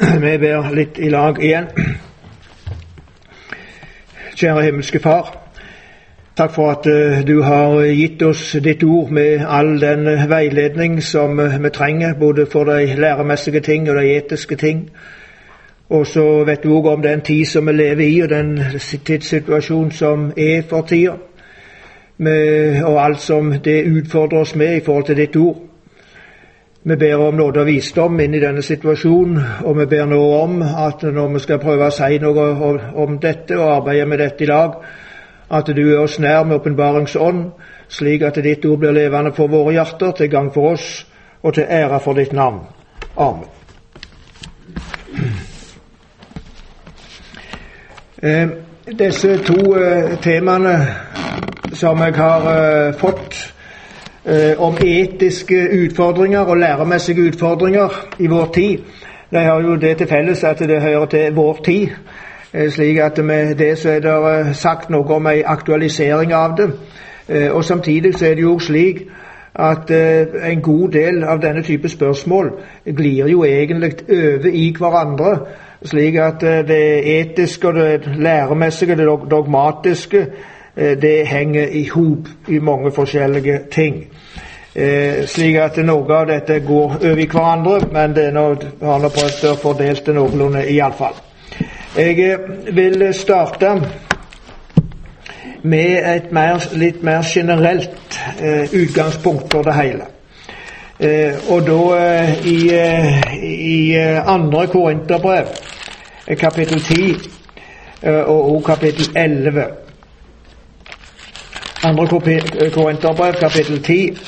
Vi ber litt i lag igjen. Kjære himmelske Far. Takk for at uh, du har gitt oss ditt ord med all den veiledning som uh, vi trenger, både for de læremessige ting og de etiske ting. Og så vet du òg om den tid som vi lever i, og den tidssituasjonen som er for tida. Og alt som det utfordrer oss med i forhold til ditt ord. Vi ber om nåde og visdom inn i denne situasjonen, og vi ber nå om at når vi skal prøve å si noe om dette og arbeide med dette i lag, at du er oss nær med åpenbaringsånd, slik at ditt ord blir levende for våre hjerter, til gang for oss og til ære for ditt navn. Amen. Eh, disse to eh, temaene som jeg har eh, fått om etiske utfordringer og læremessige utfordringer i vår tid. De har jo det til felles at det hører til vår tid. Eh, slik at med det så er det eh, sagt noe om en aktualisering av det. Og Samtidig så er det jo slik at en god del av denne type spørsmål glir jo egentlig over i hverandre. Slik at det etiske og det læremessige, det dogmatiske, det henger i hop i mange forskjellige ting. Eh, slik at noe av dette går over i hverandre, men det nå, har nå prøvd å fordele det noenlunde iallfall. Jeg eh, vil starte med et mer, litt mer generelt eh, utgangspunkt for det hele. Eh, og da eh, i, eh, i andre Korinterbrev, kapittel 10 og, og kapittel 11. Andre Korinterbrev, kapittel 10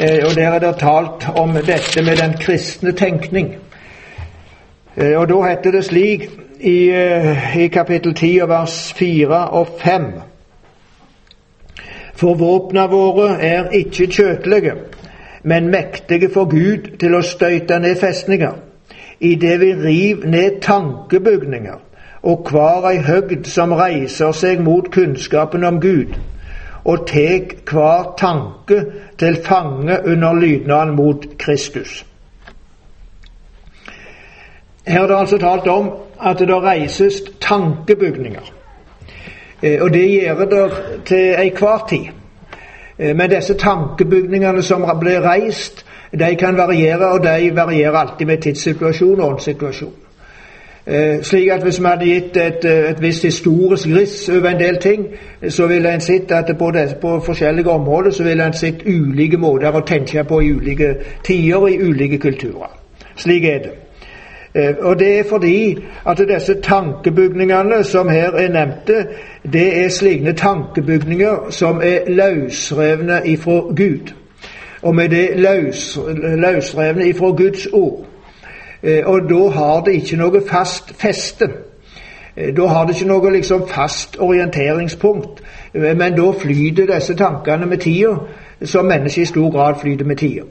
Eh, og Der er det talt om dette med den kristne tenkning. Eh, og Da heter det slik i, eh, i kapittel 10 vers 4 og 5 For våpna våre er ikke kjøtelige, men mektige for Gud til å støyte ned festninger, idet vi riv ned tankebygninger og hver ei høgd som reiser seg mot kunnskapen om Gud og tek hver tanke til fange under lydnaden mot Kristus. Her er det altså talt om at det reises tankebygninger. Eh, og det gjør det til enhver tid. Eh, men disse tankebygningene som blir reist, de kan variere, og de varierer alltid med tidssituasjon og åndssituasjon. Eh, slik at Hvis vi hadde gitt et, eh, et visst historisk riss over en del ting, så ville en sett at på, det, på forskjellige områder så ville en sett ulike måter å tenke på i ulike tider i ulike kulturer. Slik er det. Eh, og Det er fordi at disse tankebygningene som her er nevnte, det er slike tankebygninger som er løsrevne ifra Gud. Og med det løs, løsrevne ifra Guds ord. Eh, og da har det ikke noe fast feste. Eh, da har det ikke noe liksom fast orienteringspunkt, eh, men da flyter disse tankene med tida, som mennesket i stor grad flyter med tida.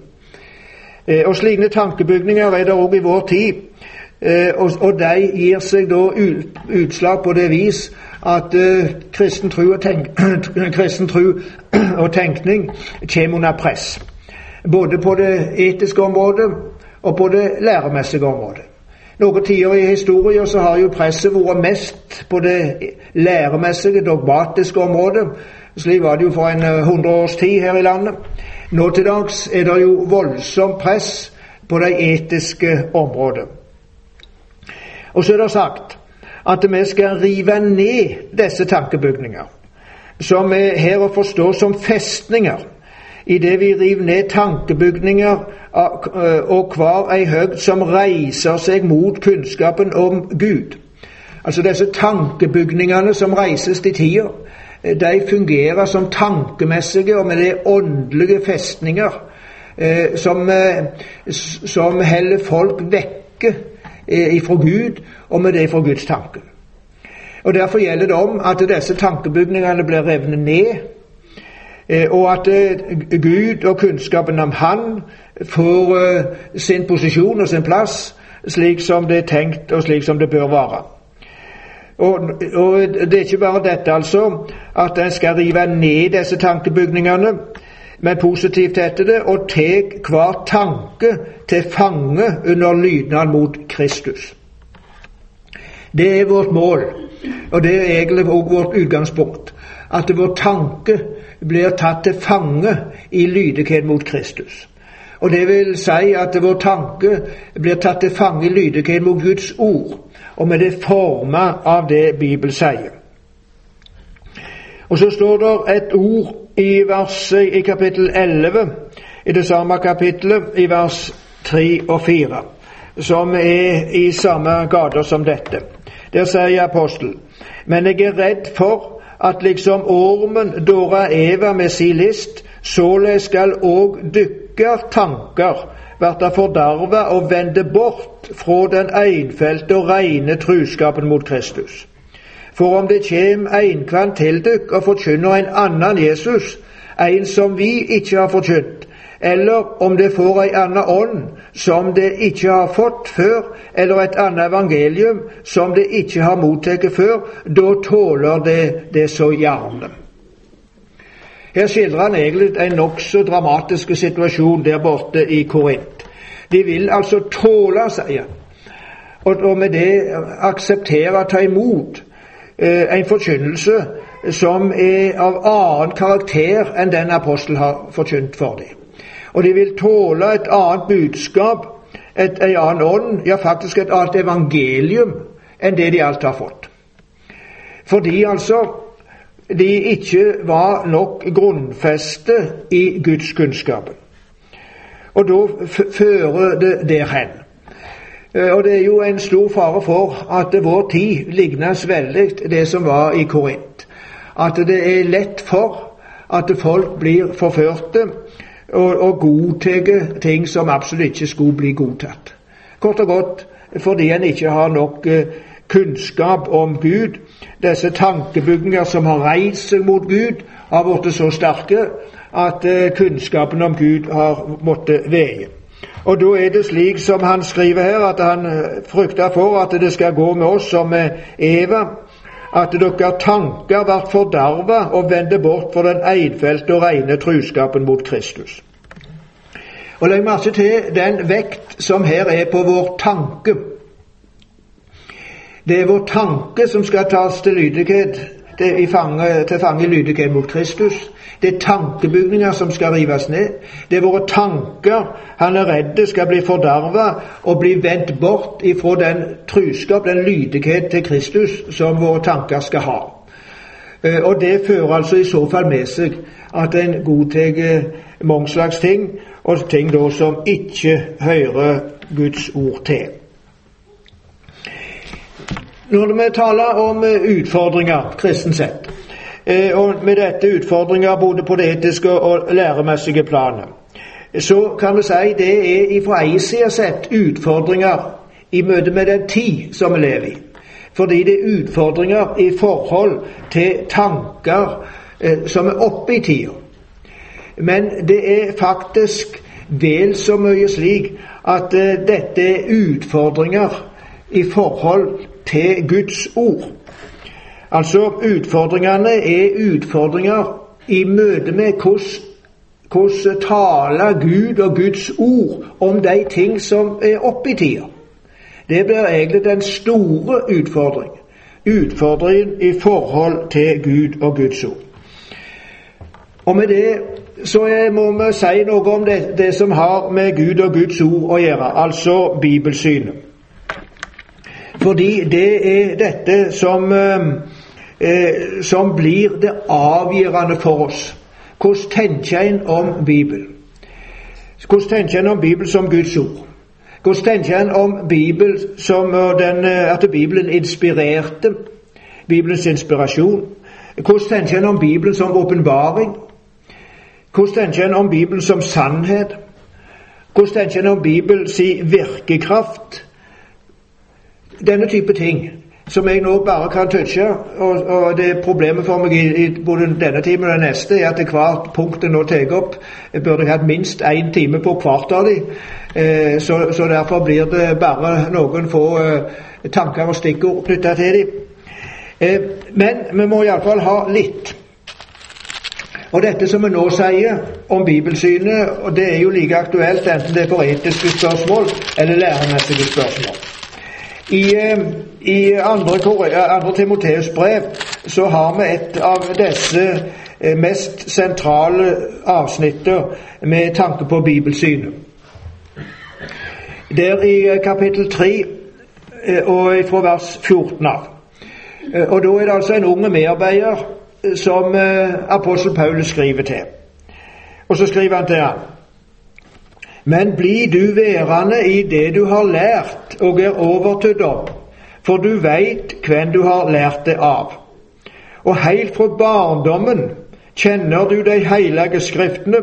Og Slike tankebygninger er det òg i vår tid, og de gir seg da utslag på det vis at kristen tro og, tenk, kristen tro og tenkning kommer under press. Både på det etiske området og på det læremessige området. Noen tider i historien så har jo presset vært mest på det læremessige, dogmatiske området. Slik var det jo for en eh, hundre års tid her i landet. Nå til dags er det jo voldsomt press på det etiske området. Og så er det sagt at vi skal rive ned disse tankebygninger, som er her å forstå som festninger idet vi river ned tankebygninger eh, og hver ei høgd som reiser seg mot kunnskapen om Gud. Altså disse tankebygningene som reises til tida, eh, de fungerer som tankemessige og med det åndelige festninger eh, som, som holder folk vekke ifra Gud, og med det fra Guds tanke. Og Derfor gjelder det om at disse tankebygningene blir revnet ned, og at eh, Gud og kunnskapen om Han får eh, sin posisjon og sin plass slik som det er tenkt, og slik som det bør være. Og, og Det er ikke bare dette, altså, at en skal rive ned disse tankebygningene, men positivt heter det, og tek hver tanke til fange under lydnad mot Kristus. Det er vårt mål, og det er egentlig også vårt utgangspunkt. At vår tanke blir tatt til fange i lydighet mot Kristus. Og det vil si at vår tanke blir tatt til fange i lydighet mot Guds ord, og med det forma av det Bibelen sier. Og så står det et ord i verset i kapittel 11 i det samme kapittelet, i vers 3 og 4, som er i samme gater som dette. Der sier apostelen, men jeg er redd for at liksom ormen dåra Eva med si list, såleis skal òg dykker tanker verta fordarva og vende bort fra den einfelte og reine truskapen mot Kristus. For om det kjem einkvann til dykk og forkynner en annan Jesus, en som vi ikke har forkynt, eller om det får ei anna ånd som det ikke har fått før, eller et annet evangelium som det ikke har mottatt før, da tåler det det så gjerne. Her skildrer han egentlig en nokså dramatisk situasjon der borte i Korint. De vil altså tåle, sier han, og, og med det akseptere, ta imot Eh, en forkynnelse som er av annen karakter enn den apostel har forkynt for dem. Og de vil tåle et annet budskap, et, en annen ånd, ja faktisk et annet evangelium enn det de alt har fått. Fordi altså de ikke var nok grunnfeste i Guds kunnskap. Og da fører det derhen hen. og det er jo en stor fare for at vår tid lignes veldig det som var i Korint. At det er lett for at folk blir forførte og, og godtar ting som absolutt ikke skulle bli godtatt. Kort og godt fordi en ikke har nok eh, kunnskap om Gud. Disse tankebygninger som har reist seg mot Gud, har blitt så sterke at eh, kunnskapen om Gud har måttet veie. Og da er det slik som han skriver her, at han eh, frykter for at det skal gå med oss som Eva, at dere tanker ble fordarva og vendte bort for den eidfelte og rene truskapen mot Kristus. Og Legg merke til den vekt som her er på vår tanke. Det er vår tanke som skal tas til lydighet, til fange, fange lydighet mot Kristus. Det er tankebygninger som skal rives ned. Det er våre tanker han er redd skal bli forderva og bli vendt bort ifra den truskap, den lydighet til Kristus som våre tanker skal ha. Eh, og det fører altså i så fall med seg at en godtar mange slags ting, og ting da som ikke hører Guds ord til. Når vi taler om utfordringer kristent sett, Eh, og med dette utfordringer både på det etiske og læremessige planet. Så kan vi si det er fra ei side sett utfordringer i møte med den tid som vi lever i. Fordi det er utfordringer i forhold til tanker eh, som er oppe i tida. Men det er faktisk vel så mye slik at eh, dette er utfordringer i forhold til Guds ord. Altså, utfordringene er utfordringer i møte med hvordan taler Gud og Guds ord om de ting som er oppe i tida. Det blir egentlig den store utfordringen. Utfordringen i forhold til Gud og Guds ord. Og med det så må vi si noe om det, det som har med Gud og Guds ord å gjøre, altså bibelsynet. Fordi det er dette som eh, eh, som blir det avgjørende for oss. Hvordan tenker en om Bibelen? Hvordan tenker en om Bibelen som Guds ord? Hvordan tenker en om Bibelen som den, eh, at Bibelen inspirerte? Bibelens inspirasjon? Hvordan tenker en om Bibelen som åpenbaring? Hvordan tenker en om Bibelen som sannhet? Hvordan tenker en om Bibelens virkekraft? Denne type ting som jeg nå bare kan touche. Og, og det problemet for meg i, i, både denne timen og den neste er at hvert punkt jeg nå tar opp, burde jeg hatt minst én time på hvert av dem. Eh, så, så, derfor blir det bare noen få eh, tanker og stikkord knytta til dem. Eh, men vi må iallfall ha litt. Og dette som vi nå sier om bibelsynet, og det er jo like aktuelt enten det er for etiske spørsmål eller læremessige spørsmål. I, eh, i andre, andre Timoteus brev så har vi et av disse eh, mest sentrale avsnitter med tanke på bibelsynet. Der i eh, kapittel 3 og fra vers 14 av. Og Da er det altså en unge medarbeider som apostel Paulus skriver til. Og så skriver han til ham Men bli du værende i det du har lært og er overtydd om, for du veit hvem du har lært det av. Og heilt fra barndommen kjenner du de hellige skriftene,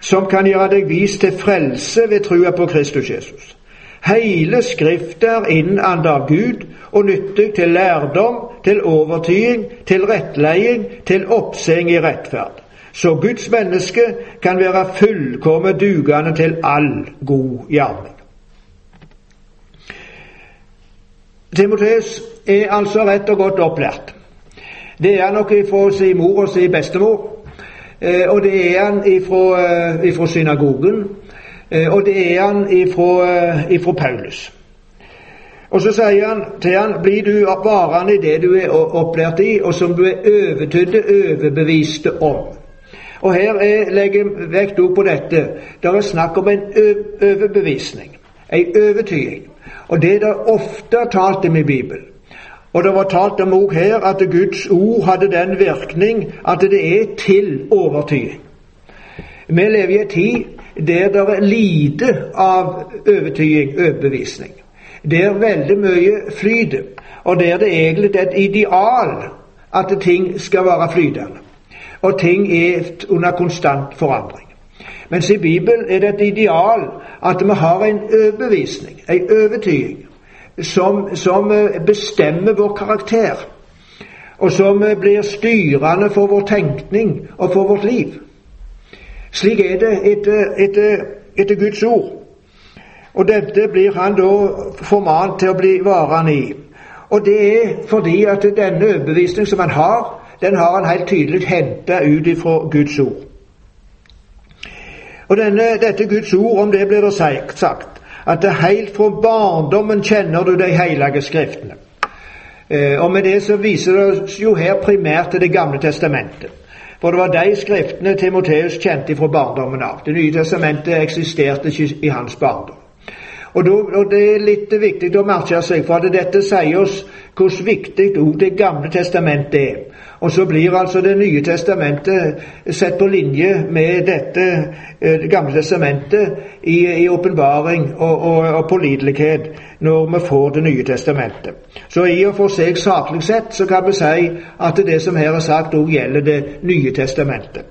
som kan gjøre deg vist til frelse ved trua på Kristus Jesus. Hele Skriftet er innandet av Gud og nyttig til lærdom, til overtyding, til rettleding, til oppseng i rettferd. Så Guds menneske kan være fullkomment dugende til all god gjerning. Timoteus er altså rett og godt opplært. Det er han nok ifra sin mor og sin bestemor. Eh, og det er han ifra, eh, ifra synagogen. Eh, og det er han ifra, ifra Paulus. Og så sier han til han, blir du varende i det du er opplært i, og som du er overtydde, overbeviste om. Og her er, legger vekt på dette. Det er snakk om en overbevisning, en overtyding. Og det er det ofte talt om i Bibelen. Og det var talt om òg her at Guds ord hadde den virkning at det er til overtyding. Vi lever i en tid der det er lite av overtyding, overbevisning. Der veldig mye flyter, og der det egentlig er et ideal at ting skal være flytende. Og ting er under konstant forandring. Mens i Bibelen er det et ideal at vi har en overbevisning, en overtyding, som, som eh, bestemmer vår karakter, og som eh, blir styrende for vår tenkning og for vårt liv. Slik er det etter, etter, etter Guds ord. Og dette blir han da formant til å bli varende i. Og det er fordi at denne overbevisning som han har, den har han helt tydelig henta ut ifra Guds ord. Og denne, dette Guds ord, om det blir det sagt, at det helt fra barndommen kjenner du de hellige skriftene. Eh, og med det så viser det oss jo her primært til Det gamle testamentet. For det var de skriftene Timoteus kjente fra barndommen av. Det nye testamentet eksisterte ikke i hans barndom. Og, Det er litt viktig å merke seg, for at dette sier oss hvor viktig Det gamle testamentet er. Og så blir altså Det nye testamentet sett på linje med dette eh, Det gamle testamentet i åpenbaring og, og, og, pålitelighet når vi får Det nye testamentet. Så i og for seg saklig sett så kan vi si at det som her er sagt, òg gjelder Det nye testamentet.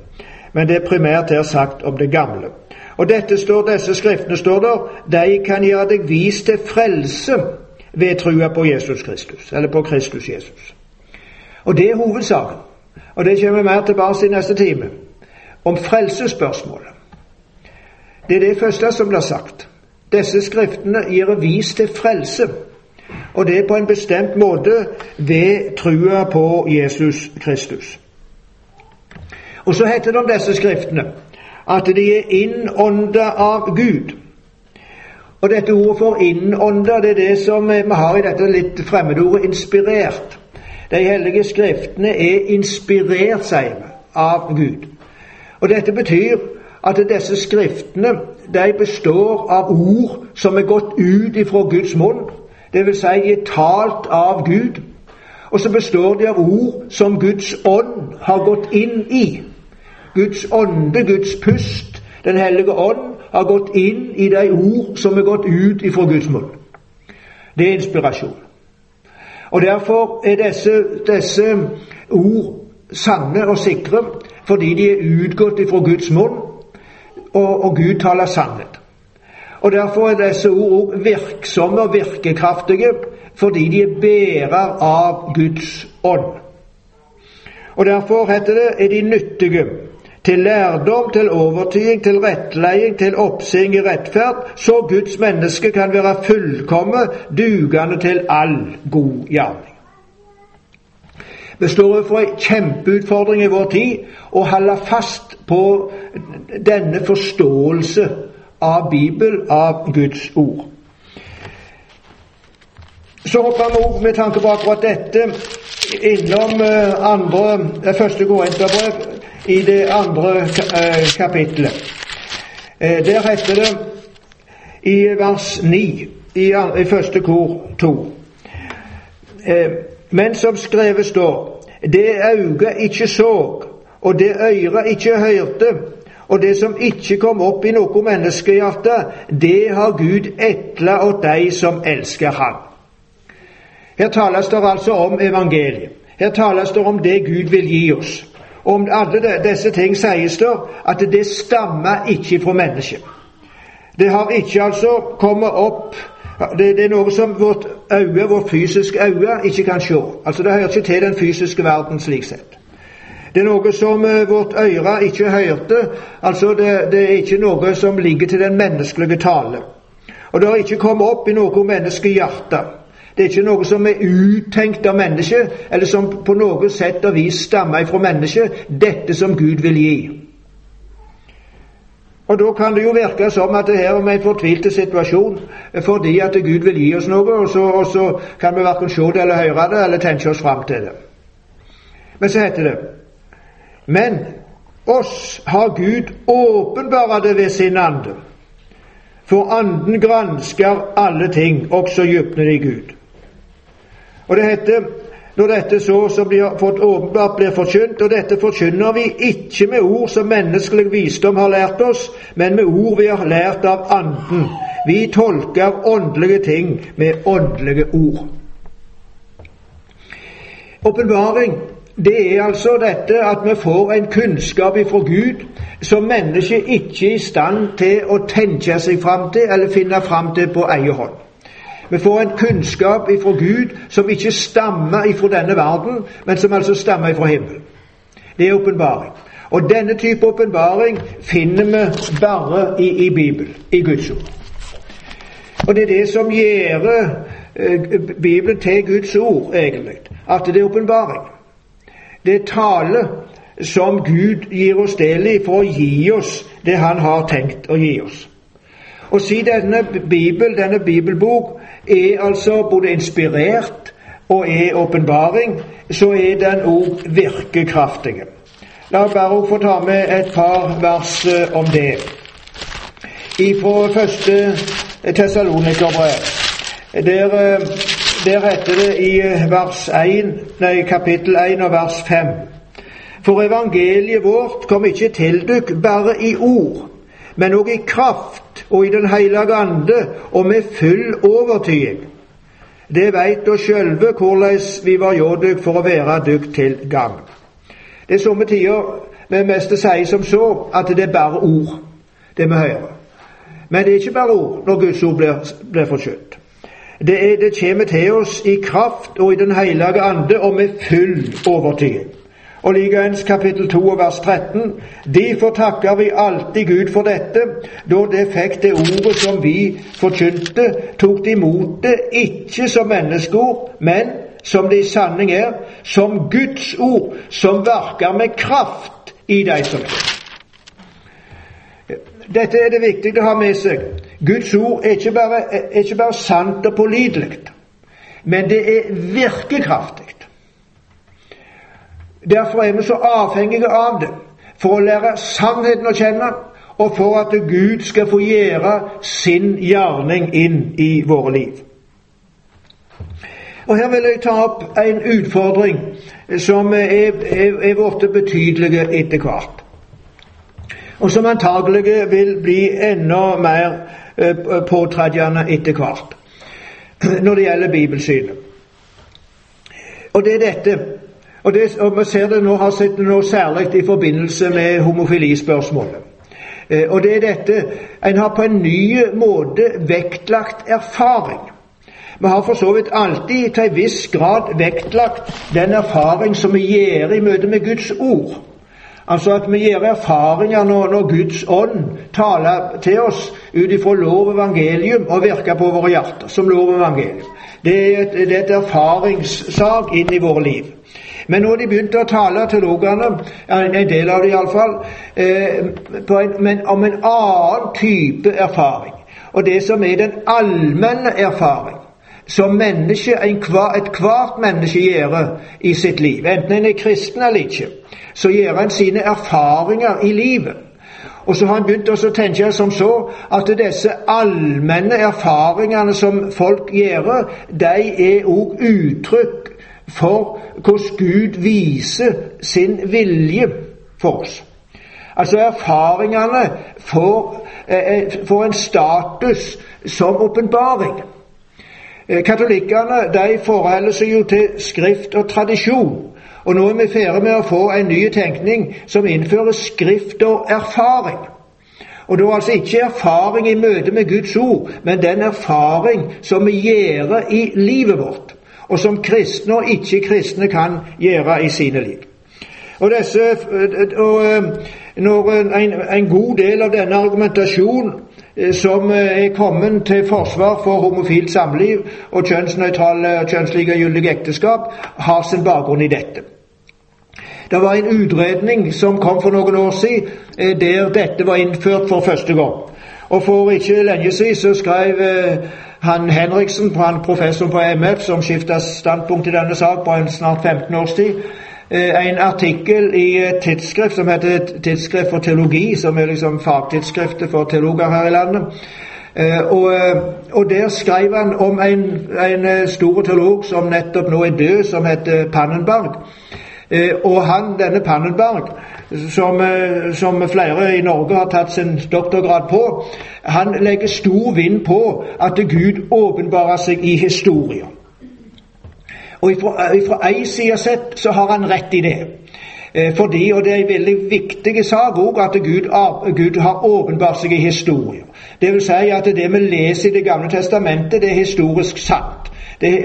Men det er primært her sagt om det gamle. Og dette står, disse skriftene står der, de kan gjøre deg vist til frelse ved trua på Jesus Kristus, eller på Kristus Jesus. Og det er hovedsaken. Og det kommer mer tilbake i neste time. Om frelsesspørsmålet. Det er det første som blir sagt. Disse skriftene gir vis til frelse. Og det er på en bestemt måte ved trua på Jesus Kristus. Og så heter det om disse skriftene at de er innånda av Gud. Og dette ordet for innånda, det er det som vi har i dette litt fremmedordet 'inspirert'. De hellige skriftene er inspirert, sier vi, av Gud. Og Dette betyr at disse skriftene de består av ord som er gått ut ifra Guds munn, dvs. Si er talt av Gud. Og så består de av ord som Guds ånd har gått inn i. Guds ånde, Guds pust, Den hellige ånd, har gått inn i de ord som er gått ut ifra Guds munn. Det er inspirasjon. Og Derfor er disse, disse ord sanne og sikre fordi de er utgått ifra Guds munn, og, og Gud taler sannhet. Og Derfor er disse ord òg virksomme og virkekraftige fordi de er bærer av Guds ånd. Og Derfor heter det er de nyttige til lærdom, til overtyding, til rettleding, til oppsing i rettferd, så Guds menneske kan være fullkomme, dugende til all god gjerning. Vi står overfor en kjempeutfordring i vår tid å holde fast på denne forståelse av Bibel, av Guds ord. Så hopper vi òg, med tanke på akkurat dette, innom eh, andre, første Korinterbrev i det andre kapitlet. kapittelet. Eh, der heter det i vers 9 i, i første kor 2 Men som skrevet står Det auga ikke så, og det øyra ikke hørte, og det som ikke kom opp i noe menneskehjerte, det har Gud etla åt de som elsker Han. Her tales det altså om evangeliet. Her tales det om det Gud vil gi oss. Om alle disse ting sies det at det stammer ikke fra mennesket. Det har ikke altså kommet opp det, det, er noe som vårt øye, vårt fysiske øye, ikke kan se. Altså Det hører ikke til den fysiske verden slik sett. Det er noe som uh, vårt øre ikke hørte. Altså det, det, er ikke noe som ligger til den menneskelige tale. Og det har ikke kommet opp i noe menneskehjerte. Det er ikke noe som er uttenkt av mennesket, eller som på noe sett og vis stammer fra mennesket. Dette som Gud vil gi. Og Da kan det jo virke som at det her er en fortvilte situasjon fordi at Gud vil gi oss noe, og så, og så kan vi verken se det eller høre det eller tenke oss fram til det. Men så heter det Men oss har Gud åpenbara det ved sin ande. For anden gransker alle ting, også djupnene i Gud. Og det heter når dette så som blir fått åpenbart, blir forkynt, og dette forkynner vi ikke med ord som menneskelig visdom har lært oss, men med ord vi har lært av Anden. Vi tolker åndelige ting med åndelige ord. Åpenbaring, det er altså dette at vi får en kunnskap ifra Gud som mennesket ikke er i stand til å tenke seg fram til eller finne fram til på egen hånd. Vi får en kunnskap ifra Gud som ikke stammer ifra denne verden, men som altså stammer ifra himmelen. Det er åpenbaring. Og denne type åpenbaring finner vi bare i, i Bibelen, i Guds ord. Og det er det som gjør eh, Bibelen til Guds ord, egentlig. At det er åpenbaring. Det er tale som Gud gir oss del i for å gi oss det Han har tenkt å gi oss. Og si denne Bibel, denne bibelbok er altså både inspirert og er åpenbaring, så er den òg virkekraftig. La meg bare få ta med et par vers eh, om det. Fra første Tessalonikerbrev. Der, eh, der heter det i eh, vers 1, nei, kapittel 1 og vers 5 For evangeliet vårt kom ikke til dykk bare i ord, men òg i kraft og i Den hellige ande og med full overtyding. Det veit oss sjølve hvordan vi var hjå dykk for å være dykk til gagn. Det er somme tider vi mest sier som så at det er bare ord, det vi hører. Men det er ikke bare ord når Guds ord blir, blir forkynt. Det, det kommer til oss i kraft og i Den hellige ande og med full overtyding. Og likeens kapittel 2 og vers 13. Derfor takker vi alltid Gud for dette, da det fikk det ordet som vi forkynte, tok de imot det ikke som menneskeord, men som det i sanning er, som Guds ord, som verker med kraft i de som tror. Dette er det viktig å ha med seg. Guds ord er ikke bare, er ikke bare sant og pålitelig, men det er virkekraftig. Derfor er vi så avhengige av det, for å lære sannheten å kjenne, og for at Gud skal få gjøre sin gjerning inn i våre liv. Og Her vil jeg ta opp en utfordring som er, er, er blitt betydelige etter hvert. Og som antagelig vil bli enda mer eh, påtredjende etter hvert når det gjelder bibelsynet. Og det er dette og, det, og Vi ser det nå, har sett det nå særlig i forbindelse med homofilispørsmålet. Eh, og det er dette En har på en ny måte vektlagt erfaring. Vi har for så vidt alltid til en viss grad vektlagt den erfaring som vi gjør i møte med Guds ord. Altså at vi gjør erfaringer når, når Guds ånd taler til oss ut ifra lov og evangelium og virker på våre hjerter som lov og evangelium. Det er et, et erfaringssak inn i våre liv. Men når de begynte å tale, teologene, en del av dem iallfall, eh, om en annen type erfaring, og det som er den allmenne erfaring, som menneske, ethvert menneske gjør i sitt liv, enten en er kristen eller ikke, så gjør en sine erfaringer i livet. Og så har han begynt å tenke som så at disse allmenne erfaringene som folk gjør, de er òg uttrykk for hvordan Gud viser sin vilje for oss. Altså erfaringene får, eh, eh får en status som åpenbaring. Eh, katolikkene de forholder seg jo til skrift og tradisjon. Og nå er vi ferdig med å få en ny tenkning som innfører skrift og erfaring. Og da altså ikke erfaring i møte med Guds ord, men den erfaring som vi gjør i livet vårt, og som kristne og ikke-kristne kan gjøre i sine liv. Og, disse, og eh, Når en, en god del av denne argumentasjonen Eh, som eh, er kommet til forsvar for homofilt samliv og kjønnsnøytrale og kjønnslikegyldige ekteskap, har sin bakgrunn i dette. Det var en utredning som kom for noen år siden, der dette var innført for første gang. Og For ikke lenge siden så skrev han Henriksen, han professor på MF, som skifta standpunkt i denne sak på en snart 15 års tid, Eh, en artikkel i et tidsskrift som heter Tidsskrift for teologi, som er liksom fagtidsskriftet for teologer her i landet. Eh, og, eh, og, Der skrev han om en, en stor teolog som nettopp nå er død, som heter Pannenberg. Og han, denne Pannenberg, som, som, flere i Norge har tatt sin doktorgrad på, han legger stor vind på at Gud åpenbarer seg i historien. Og fra ei side sett så har han rett i det. Eh, fordi, og det er en veldig viktig sak òg, at Gud, Gud, har åpenbart seg i historier. Det vil si at det vi leser i Det gamle testamentet, det er historisk sant. Det,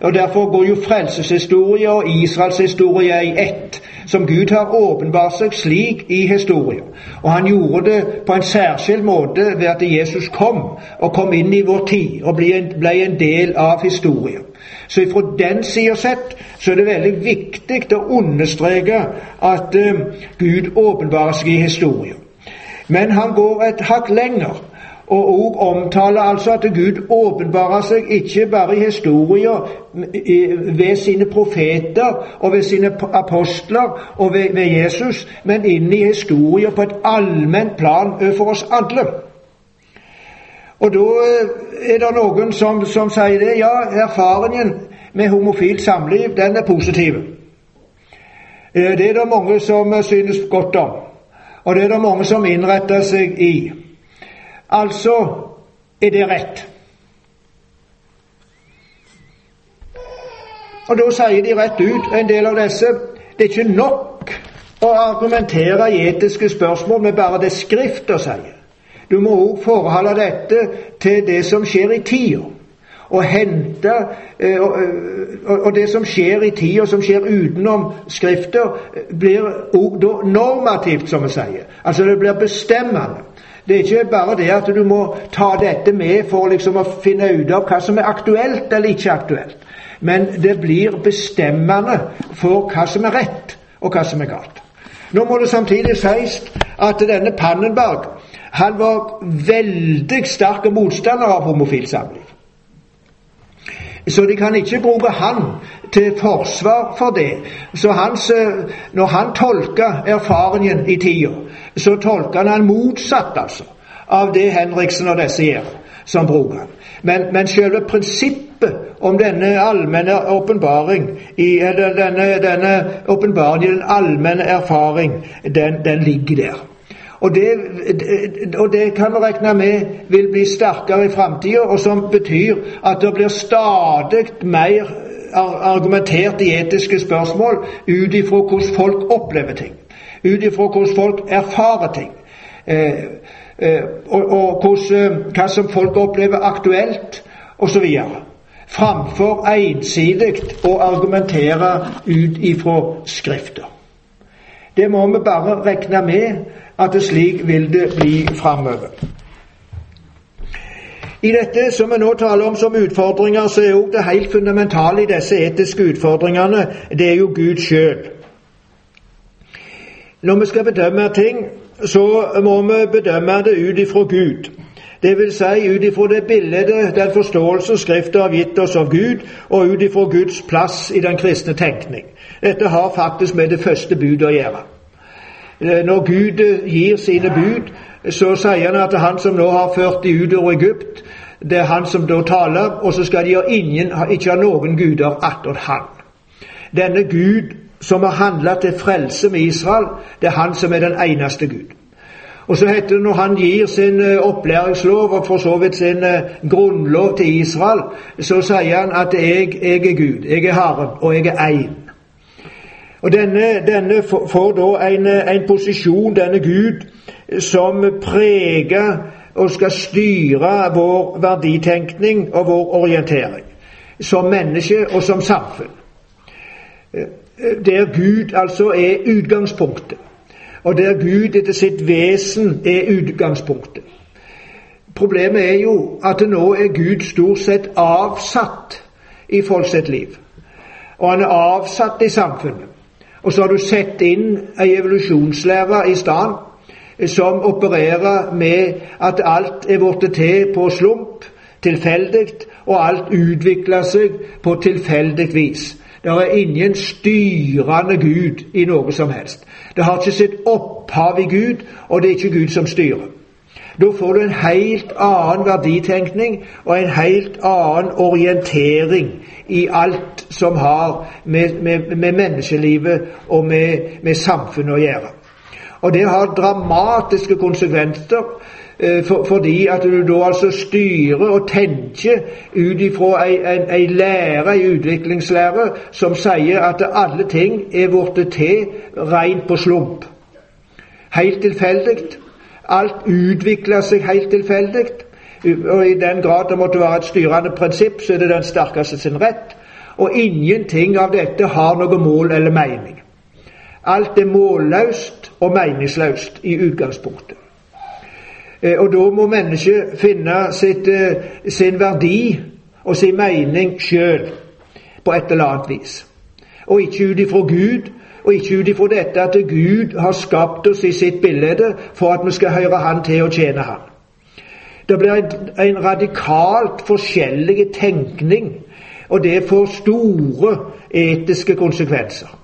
og Derfor går jo frelseshistorie og Israels historie i ett, som Gud har åpenbart seg slik i historien. Og han gjorde det på en særskilt måte ved at Jesus kom, og kom inn i vår tid og ble en, ble en del av historien. Så fra den sida sett så er det veldig viktig å understreke at uh, Gud åpenbarer seg i historien. Men han går et hakk lenger og òg omtaler altså at Gud åpenbarer seg ikke bare i historier ved sine profeter og ved sine apostler og ved, ved Jesus, men inn i historier på et allment plan overfor oss alle. Og da eh, er det noen som, som sier det. Ja, erfaringen med homofilt samliv, den er positiv. Eh, det er det mange som synes godt om. Og det er det mange som innretter seg i. Altså er det rett. Og da sier de rett ut, en del av disse, det er ikke nok å argumentere i etiske spørsmål med bare det Skrifta sier. Du må òg forholde dette til det som skjer i tida. Og hente eh, Og det som skjer i tida, som skjer utenom Skrifta, blir òg normativt, som vi sier. Altså det blir bestemmende. Det er ikke bare det at du må ta dette med for liksom å finne ut av hva som er aktuelt eller ikke aktuelt. Men det blir bestemmende for hva som er rett, og hva som er galt. Nå må det samtidig sies at denne Pannenberg han var veldig sterk motstander av homofilsamling. Så de kan ikke bruke han til forsvar for det. Så hans, eh, Når han tolka erfaringen i tida, så tolker han motsatt altså, av det Henriksen og disse gjør, som bruker han. Men, men selve prinsippet om denne allmenne åpenbaring, denne, denne åpenbaring i den allmenne erfaring, den, den ligger der. Og det, og det, kan vi regne med vil bli sterkere i framtida, og som betyr at det blir stadig mer argumentert i etiske spørsmål ut ifra hvordan folk opplever ting. Ut ifra hvordan folk erfarer ting. Eh, eh, og, og hvordan, hva som folk opplever aktuelt, osv. Framfor ensidig å argumentere ut ifra Skrifter. Det må vi bare regne med at slik vil det bli framover. I dette som vi nå taler om som utfordringer, så er jo det helt fundamentale i disse etiske utfordringene, det er jo Gud sjøl. Når vi skal bedømme ting, så må vi bedømme det ut ifra Gud. Det vil si ut ifra det bildet, den forståelse Skriften har gitt oss av Gud, og ut ifra Guds plass i den kristne tenkning. Dette har faktisk med det første budet å gjøre. Eh, når Gud gir sine bud, så sier han at han som nå har ført de ut av Egypt, det er han som da taler, og så skal de ha ingen, ikke ha noen guder attåt han. Denne Gud som har handla til frelse med Israel, det er han som er den eneste Gud. Og så heter det når han gir sin eh, opplæringslov og for så vidt sin eh, grunnlov til Israel, så sier han at jeg, jeg er Gud, jeg er Herren, og jeg er én. Og denne, denne, får da en, en, posisjon, denne Gud, som preger og skal styre vår verditenkning og vår orientering. Som menneske og som samfunn. Der Gud altså er utgangspunktet, og der Gud etter sitt vesen er utgangspunktet. Problemet er jo at nå er Gud stort sett avsatt i folk liv. Og han er avsatt i samfunnet. Og så har du sett inn ei evolusjonslære i stedet som opererer med at alt er blitt til på slump, tilfeldig, og alt utvikler seg på tilfeldig vis. Det er ingen styrende Gud i noe som helst. Det har ikke sitt opphav i Gud, og det er ikke Gud som styrer. Da får du en helt annen verditenkning og en helt annen orientering i alt som har med, med, med menneskelivet og med, med samfunnet å gjøre. Og det har dramatiske konsekvenser for, fordi at du da altså styrer og tenker ut ifra ei, ei, ei lære, ei utviklingslære, som sier at alle ting er blitt til rent på slump. Helt tilfeldig. Alt utvikler seg helt tilfeldig. Og i den grad det måtte være et styrende prinsipp, så er det den sterkeste sin rett. Og ingenting av dette har noe mål eller mening. Alt er målløst og meningsløst i utgangspunktet. Eh, og da må mennesket finne sitt, eh, sin verdi og sin mening sjøl på et eller annet vis. Og ikke ut ifra Gud, og ikke ut ifra dette at Gud har skapt oss i sitt bilde for at vi skal høre Han til og tjene Han. Det blir en, en radikalt forskjellig tenkning, og det får store etiske konsekvenser.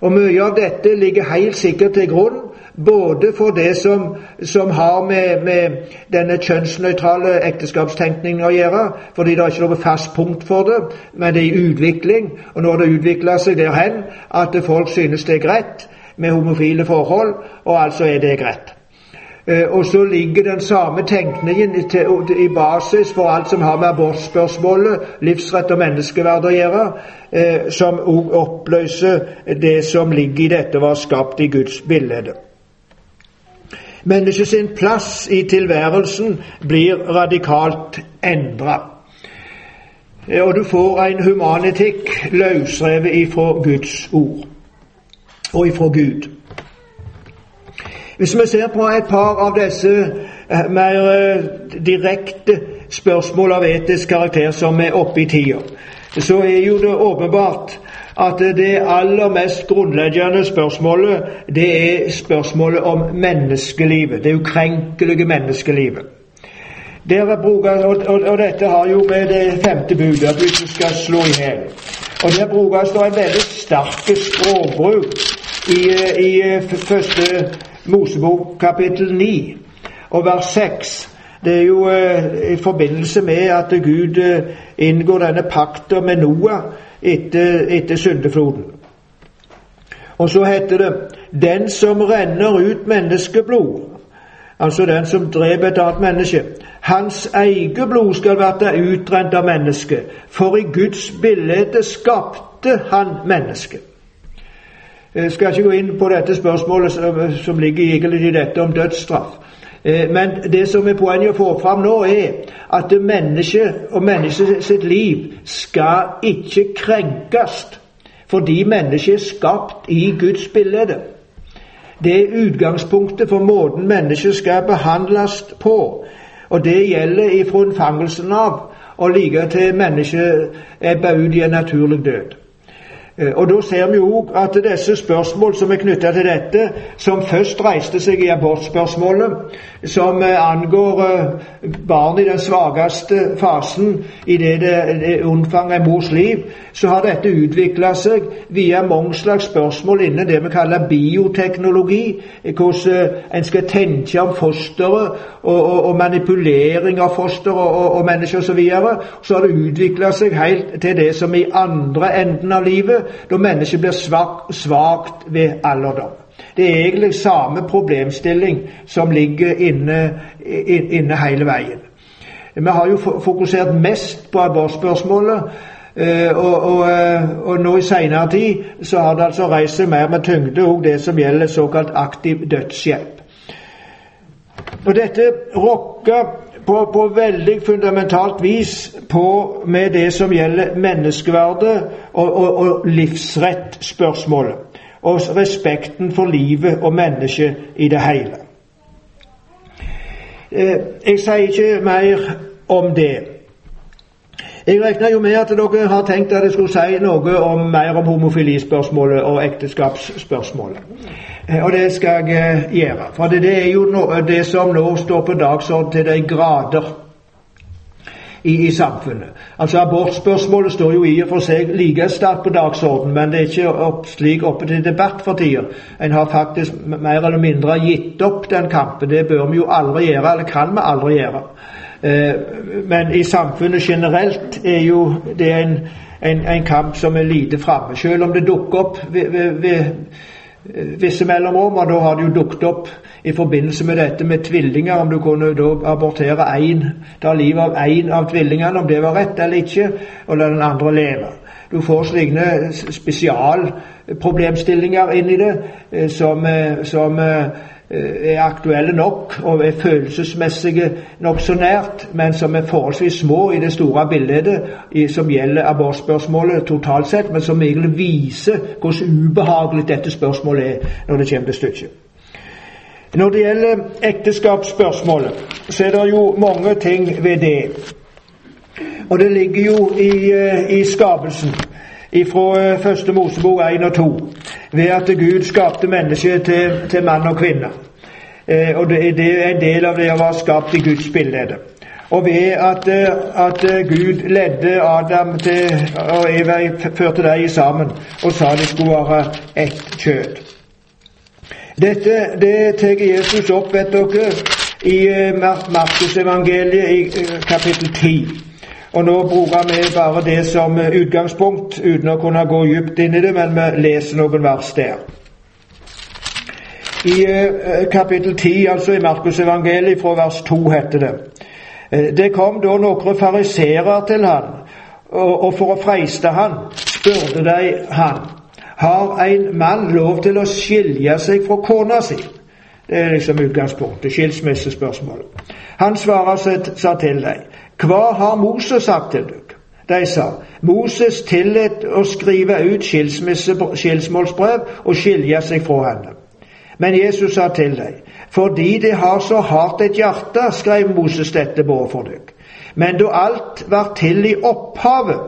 Og Mye av dette ligger helt sikkert til grunn både for det som, som har med, med, denne kjønnsnøytrale ekteskapstenkningen å gjøre, fordi det er ikke noe fast punkt for det, men det er i utvikling. Og når det utvikler seg derhen at folk synes det er greit med homofile forhold, og altså er det greit. Eh, og så ligger den samme tenkningen i basis for alt som har med abortspørsmålet, livsrett og menneskeverd å gjøre, eh, som òg oppløser det som ligger i dette var skapt i Guds bilde. Menneskets plass i tilværelsen blir radikalt endra. Og du får en humanetikk løsrevet ifra Guds ord og ifra Gud. Hvis vi ser på et par av disse eh, mer eh, direkte spørsmål av etisk karakter som er oppe i tida, så er jo det åpenbart at det aller mest grunnleggende spørsmålet det er spørsmålet om menneskelivet. Det ukrenkelige menneskelivet. Dere bruker, og, og, og, dette har jo med det femte budet, at du ikke skal slå i hjel. Og Der brukes det en veldig sterk språkbruk i, i første Mosebok kapittel 9 og vers 6. Det er jo eh, i forbindelse med at Gud eh, inngår denne pakten med Noah etter, etter syndefloden. Og så heter det 'Den som renner ut menneskeblod', altså den som dreper et annet menneske, hans eget blod skal være utrent av mennesket, for i Guds bilde skapte han mennesket. Jeg skal ikke gå inn på dette spørsmålet som ligger egentlig i dette om dødsstraff. Eh, men det som er poenget å få fram nå, er at mennesket og mennesket sitt liv skal ikke krenkes fordi mennesket er skapt i Guds bilde. Det er utgangspunktet for måten mennesket skal behandles på. Og det gjelder ifra unnfangelsen av og like til mennesket ebber ut i en naturlig død. Eh, og Da ser vi òg at disse spørsmål som er knytta til dette, som først reiste seg i abortspørsmålet, som eh, angår eh, barn i den svakeste fasen i det det omfanger en mors liv, så har dette utvikla seg via mange slags spørsmål innen det vi kaller bioteknologi. Hvordan en skal tenke om fosteret og, og, og manipulering av foster og, og mennesker osv. Så, videre. så har det utvikla seg helt til det som i andre enden av livet da mennesket blir svakt ved alderdom. Det er egentlig samme problemstilling som ligger inne, inne hele veien. Vi har jo fokusert mest på abortspørsmålet. Eh, og, og, eh, og, nå i seinere tid så har det altså reist seg mer med tyngde òg det som gjelder såkalt aktiv dødshjelp. Og dette rokker på, på, veldig fundamentalt vis på med det som gjelder menneskeverdet og, og, og livsrettspørsmålet. Og respekten for livet og mennesket i det hele. Eh, jeg sier ikke mer om det. Jeg regner jo med at dere har tenkt at jeg skulle si noe om, mer om homofilispørsmålet og ekteskapsspørsmålet. Eh, og det skal jeg eh, gjøre. For det er jo det som nå står på dagsorden til de grader i, i, samfunnet. Altså Abortspørsmålet står jo i og for seg like sterkt på dagsorden, men det er ikke opp, slik oppe til debatt for tida. En har faktisk mer eller mindre gitt opp den kampen. Det bør vi jo aldri gjøre, eller kan vi aldri gjøre. Eh, men i samfunnet generelt er jo det en, en, en kamp som er lite framme. Selv om det dukker opp ved, ved, ved Eh, visse mellomrom, og da har det jo dukket opp i forbindelse med dette med tvillinger, om du kunne da abortere én, ta livet av én av tvillingene, om det var rett eller ikke, og la den andre leve. Du får slike spesialproblemstillinger inn i det eh, som, eh, som Eh, er aktuelle nok og er følelsesmessige nokså nært, men som er forholdsvis små i det store bildet som gjelder abortspørsmålet totalt sett, men som egentlig viser hvordan ubehagelig dette spørsmålet er når det kommer til stykket. Når det gjelder ekteskapsspørsmålet, så er det jo mange ting ved det. Og det ligger jo i, eh, i skapelsen fra eh, første Mosebok 1 og 2 ved at Gud skapte mennesket til, til mann og kvinne. Eh, og det, det, er en del av det å være skapt i Guds bilde. Og ved at, eh, at, Gud ledde Adam til, og Eva førte dem sammen og sa de skulle være ett kjøtt. Dette det tar Jesus opp, vet dere, i Markusevangeliet i kapittel 10. Og nå bruker vi bare det som utgangspunkt, uten å kunne gå dypt inn i det, men vi leser noen vers der. I eh, kapittel 10, altså i Markusevangeliet, fra vers 2, heter det eh, Det kom da noen fariseere til han, og for å freiste han, spurte de han har en mann lov til å skilje seg fra kona si. Det er liksom utgangspunktet, skilsmissespørsmålet. Han svarer sa til dem, hva har Moses sagt til dere? De sa Moses tillot å skrive ut skilsmålsbrev og skilje seg fra henne. Men Jesus sa til dem, fordi de har så hardt et hjerte, skrev Moses dette både for dere. Men da alt var til i opphavet,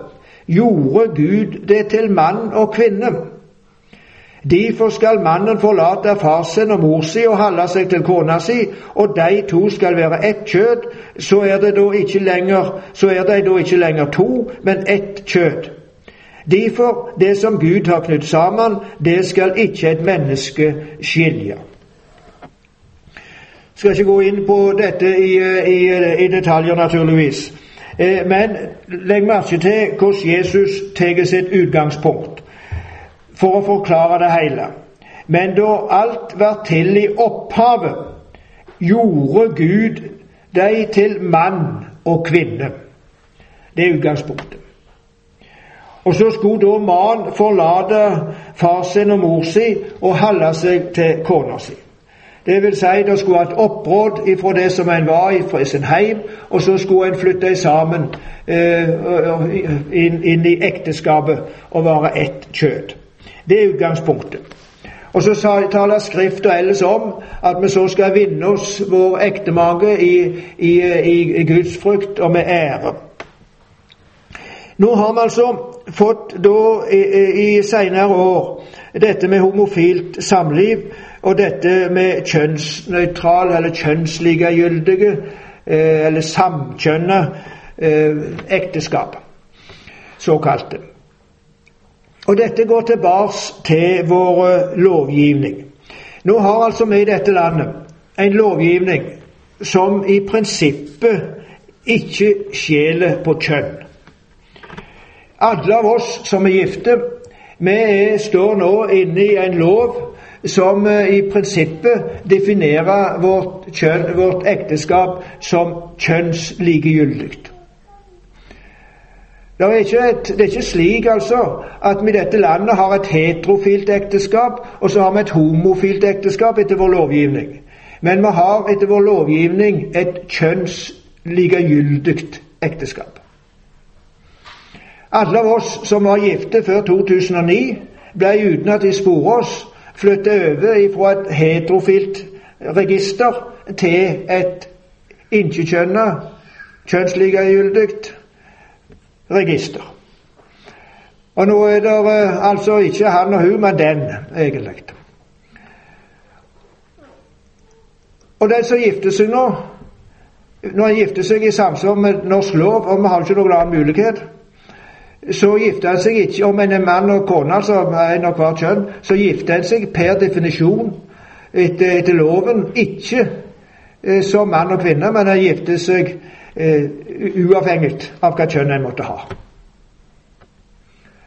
gjorde Gud det til mann og kvinne. Derfor skal mannen forlate far sin og mor si og holde seg til kona si, og de to skal være ett kjød. Så er, de da ikke lenger, er da ikke lenger to, men ett kjød. Derfor, det som Gud har knytt sammen, det skal ikke et menneske skilje. Skal ikke gå inn på dette i, i, i detaljer, naturligvis. Eh, men legg merke til hvordan Jesus tar sitt utgangspunkt for å forklare det hele. Men da alt var til i opphavet, gjorde Gud deg til mann og kvinne. Det er utgangspunktet. Og så skulle da mann forlate far sin og mor si og holde seg til kona si. Det vil si, det skulle et oppråd ifra det som en var i sin heim, og så skulle en flytte sammen eh, inn, inn, i ekteskapet og være ett kjød. Det er utgangspunktet. Og så taler Skrifta ellers om at vi så skal vinne oss vår ektemage i, i, i, i gudsfrykt og med ære. Nå har vi altså fått da i, i senere år dette med homofilt samliv og dette med kjønnsnøytral eller kjønnslikegyldige eh, eller samkjønna eh, ekteskap, såkalte. Og dette går tilbake til vår eh, lovgivning. Nå har altså vi i dette landet en lovgivning som i prinsippet ikke skjeler på kjønn. Alle av oss som er gifte, vi står nå inne i en lov som eh, i prinsippet definerer vårt, kjønn, vårt ekteskap som kjønnslikegyldig. Det er, et, det er, ikke slik altså at vi i dette landet har et heterofilt ekteskap, og så har vi et homofilt ekteskap etter vår lovgivning. Men vi har etter vår lovgivning et kjønnslikegyldig ekteskap. Alle av oss som var gifte før 2009, ble uten at de sporer oss, flyttet over fra et heterofilt register til et ikke-kjønna, kjønnslikegyldig register. Og nå er det uh, altså ikke han og hun, men den, egentlig. Og den som gifter seg nå, når han gifter seg i samsvar med norsk lov, og vi har ikke noen annen mulighet så gifter han seg ikke Om en er mann og kone, altså en av hvert kjønn, så gifter han seg per definisjon etter, etter loven ikke eh, som mann og kvinne, men han gifter seg eh, uavhengig av hva kjønn en måtte ha.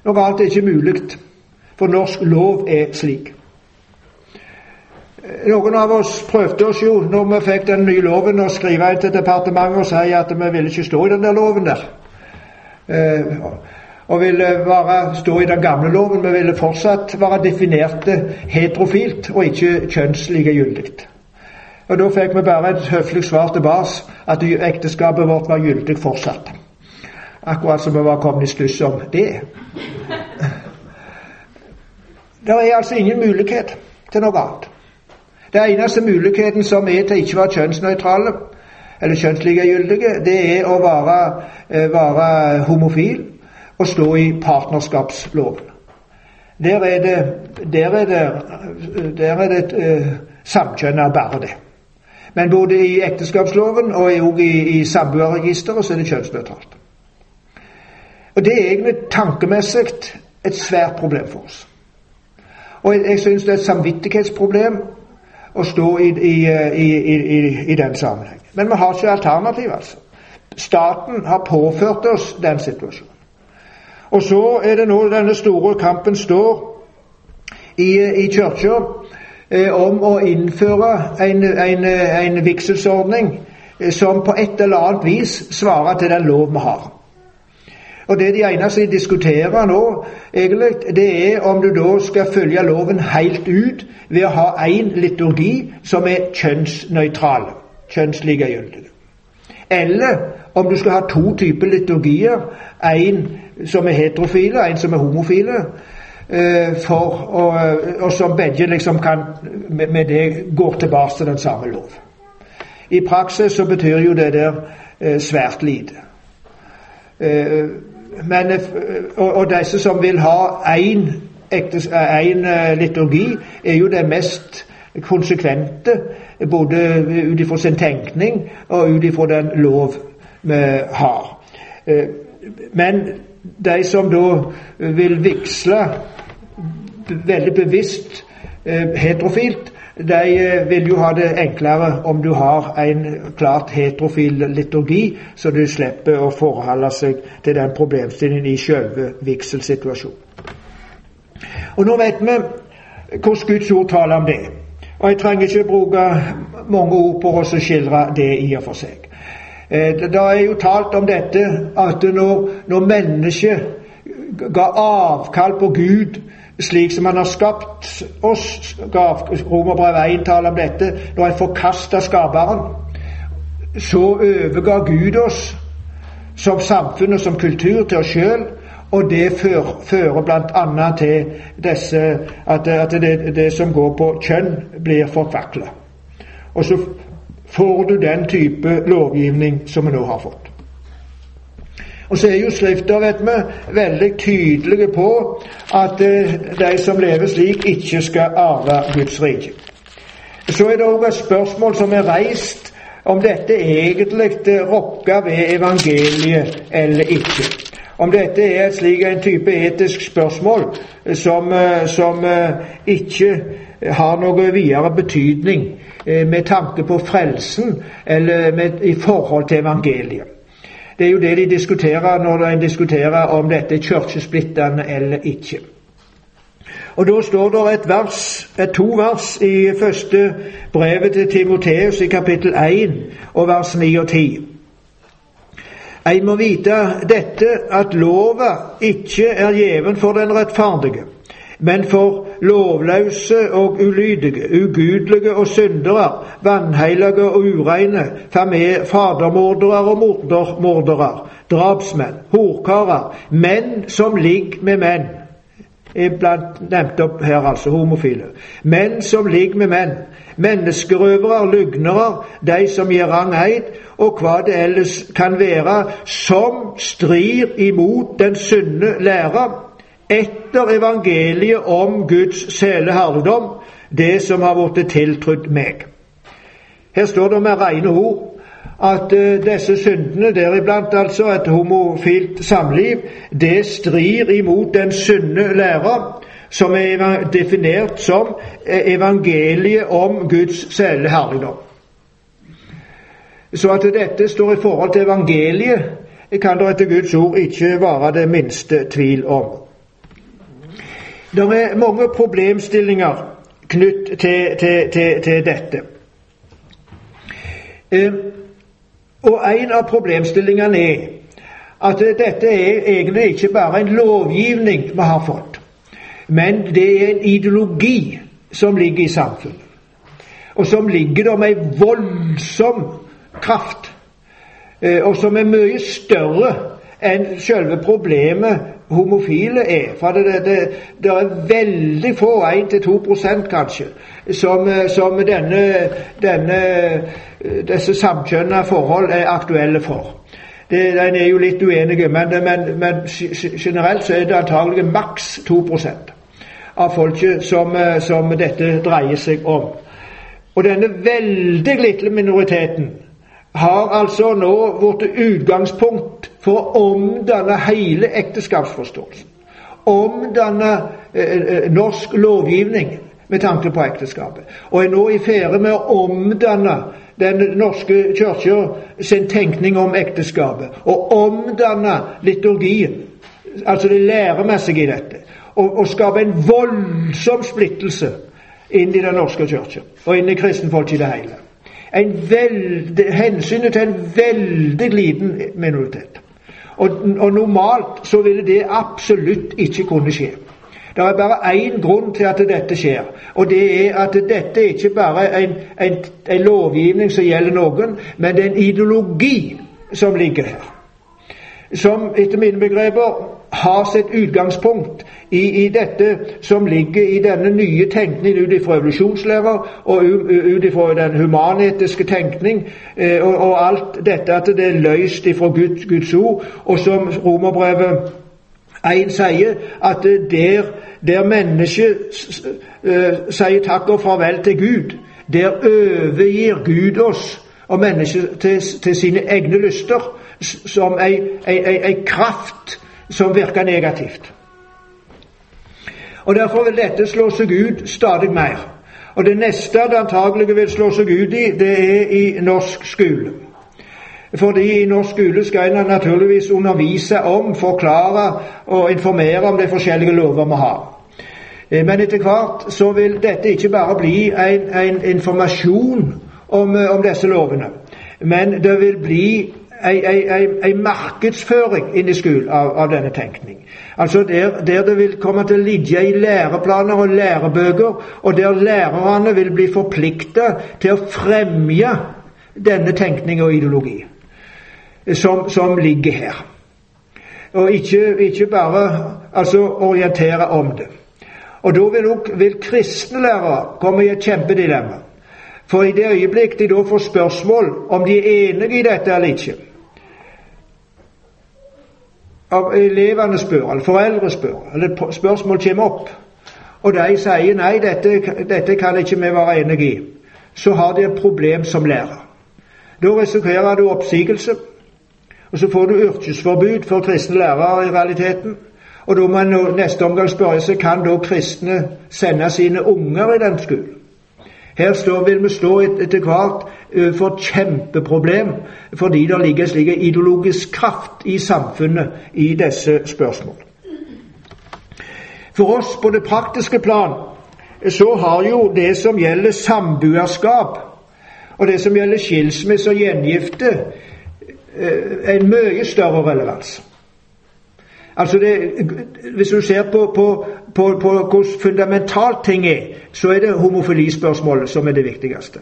Noe annet er ikke mulig, for norsk lov er slik. Eh, noen av oss prøvde oss jo, når vi fikk den nye loven, å skrive inn til departementet og si at vi ville ikke stå i den der loven der. Eh, og ville bare stå i den gamle loven, men ville fortsatt være definerte heterofilt og ikke kjønnslikegyldig. Og Da fikk vi bare et høflig svar tilbake at ekteskapet vårt var gyldig fortsatt. Akkurat som vi var kommet i stuss om det. Det er altså ingen mulighet til noe annet. Det eneste muligheten som er til ikke å være kjønnsnøytrale, eller kjønnslikegyldige, det er å være, eh, være homofil og stå i partnerskapsloven. Der er det, der er det, det uh, samkjønna bare det. Men både i ekteskapsloven og i, i samboerregisteret så er det kjønnsnøytralt. Og det er egentlig tankemessig et svært problem for oss. Og jeg, jeg syns det er et samvittighetsproblem å stå i, i, i den sammenheng. Men vi har ikke alternativ, altså. Staten har påført oss den situasjonen. Og så er det nå denne store kampen står i, i kirka om å innføre en, en, en vigselsordning eh, som på et eller annet vis svarer til den lov vi har. Og Det de eneste de diskuterer nå, egentlig, det er om du da skal følge loven helt ut ved å ha én liturgi som er kjønnsnøytral, kjønnslikegyldig. Eller om du skal ha to typer liturgier. En som er heterofile, en som er homofile. Eh, for, og, og, som begge liksom kan med, det går tilbake til den samme lov. I praksis så betyr jo det der eh, svært lite. Eh, men, og, og, disse som vil ha én liturgi, er jo det mest konsekvente, både ut ifra sin tenkning og ut ifra den lov vi har. Men de som da vil vigsle veldig bevisst eh, heterofilt, de eh, vil jo ha det enklere om du har en klart heterofil liturgi, så du slipper å forholde seg til den problemstillingen i selve vigselsituasjonen. Og nå vet vi hvordan Guds ord taler om det. Og jeg trenger ikke bruke mange ord på å skildre det i og for seg. Eh, det er jo talt om dette at når, når mennesket ga avkall på Gud slik som Han har skapt oss Romerbrevet 1 taler om dette. Når en forkasta skaperen, så overga Gud oss som samfunn og som kultur til oss sjøl Og det fører, fører bl.a. til disse, at, at det, det, som går på kjønn, blir forkvakla. Og så får du den type lovgivning som vi nå har fått. Og så er jo Skrifta vet vi, veldig tydelige på at eh, de som lever slik, ikke skal arve Guds rike. Så er det òg et spørsmål som er reist om dette egentlig rokker ved evangeliet eller ikke. Om dette er et slik en type etisk spørsmål som, eh, som eh, ikke har noe videre betydning med tanke på frelsen eller med, i forhold til evangeliet. Det er jo det de diskuterer når de diskuterer om dette er kirkesplittende eller ikke. Og Da står det et, vers, et to vers i første brevet til Timoteus i kapittel 1 og vers 9 og 10. En må vite dette, at lova ikke er gjeven for den rettferdige, men for lovløse og ulydige, ugudelige og syndere, vanhellige og ureine, fadermordere og mordermordere, drapsmenn, horkarer, menn som ligger med menn. Iblant nevnt opp her, altså homofile. Menn som ligger med menn. Menneskerøvere, lygnere, de som gir rang eid, og hva det ellers kan være, som strir imot den sunne lære etter evangeliet om Guds sele herligdom, det som har blitt tiltrudd meg. Her står det med rene ord at uh, disse syndene, deriblant altså et homofilt samliv, det strir imot den sunne lære, som er definert som eh, evangeliet om Guds sele herligdom. Så at dette står i forhold til evangeliet, kan det etter Guds ord ikke være det minste tvil om. Det er mange problemstillinger knytt til, til, til, til dette. Eh, og en av problemstillingene er at dette er egentlig ikke bare en lovgivning vi har fått, men det er en ideologi som ligger i samfunnet, og som ligger der med voldsom kraft, eh, og som er mye større enn selve problemet homofile er. For det, det, det er veldig få, 1-2% kanskje, som, som denne, denne, disse samkjønna forhold er aktuelle for. Det, den er jo litt uenige, men, men, men, generelt så er det antagelig maks 2% av folket som, som dette dreier seg om. Og denne veldig lille minoriteten har altså nå blitt utgangspunkt for å omdanne hele ekteskapsforståelsen. Omdanne eh, eh, norsk lovgivning med tanke på ekteskapet. Og er nå i ferde med å omdanne Den norske kirke sin tenkning om ekteskapet. Og omdanne liturgien, altså det læremessige i dette. Og, og skape en voldsom splittelse inn i Den norske kirke og inn i kristenfolket i det hele veld, hensynet til en veldig liten minoritet. Og, og, normalt så ville det absolutt ikke kunne skje. Det er bare én grunn til at dette skjer, og det er at dette ikke bare er en, en, en lovgivning som gjelder noen, men det er en ideologi som ligger her. Som etter mine begreper har sitt utgangspunkt i, i, dette som ligger i denne nye tenkningen ut ifra evolusjonslærer og ut ifra den humanetiske tenkning, eh, og, og, alt dette at det er løst ifra Guds, Guds ord, og som Romerbrevet 1 sier, at der, der mennesket uh, sier takk og farvel til Gud, der overgir Gud oss og mennesket til, til sine egne lyster som ei, ei, ei, ei kraft som virker negativt. Og Derfor vil dette slå seg ut stadig mer. Og Det neste det antagelig vil slå seg ut i, det er i norsk skole. Fordi i norsk skole skal en naturligvis undervise om, forklare og informere om de forskjellige lover vi har. Eh, men etter hvert så vil dette ikke bare bli en, en informasjon om, eh, om disse lovene, men det vil bli en markedsføring inn i skolen av, av, denne tenkning. Altså der, der, det vil komme til å ligge i læreplaner og lærebøker, og der lærerne vil bli forplikta til å fremme denne tenkning og ideologi som, som ligger her. og ikke, ikke bare altså, orientere om det. Og da vil, vil kristne lærere komme i et kjempedilemma. For i det øyeblikk de da får spørsmål om de er enige i dette eller ikke av Elevene spør, eller foreldre spør, eller spørsmål kommer opp, og de sier nei, dette, dette kan ikke vi være enig i, så har de et problem som lærer. Da risikerer du oppsigelse, og så får du yrkesforbud for kristne lærere i realiteten. Og da må en neste omgang spørre seg kan da kristne sende sine unger i den skolen. Her står, vil vi stå etter hvert overfor et kjempeproblem fordi det ligger slik ideologisk kraft i samfunnet i disse spørsmål. For oss på det praktiske plan så har jo det som gjelder samboerskap, og det som gjelder skilsmisse og gjengifte, eh, en mye større relevans. Altså det, Hvis du ser på, på, på, på hvor fundamentalt ting er, så er det homofilispørsmålet som er det viktigste.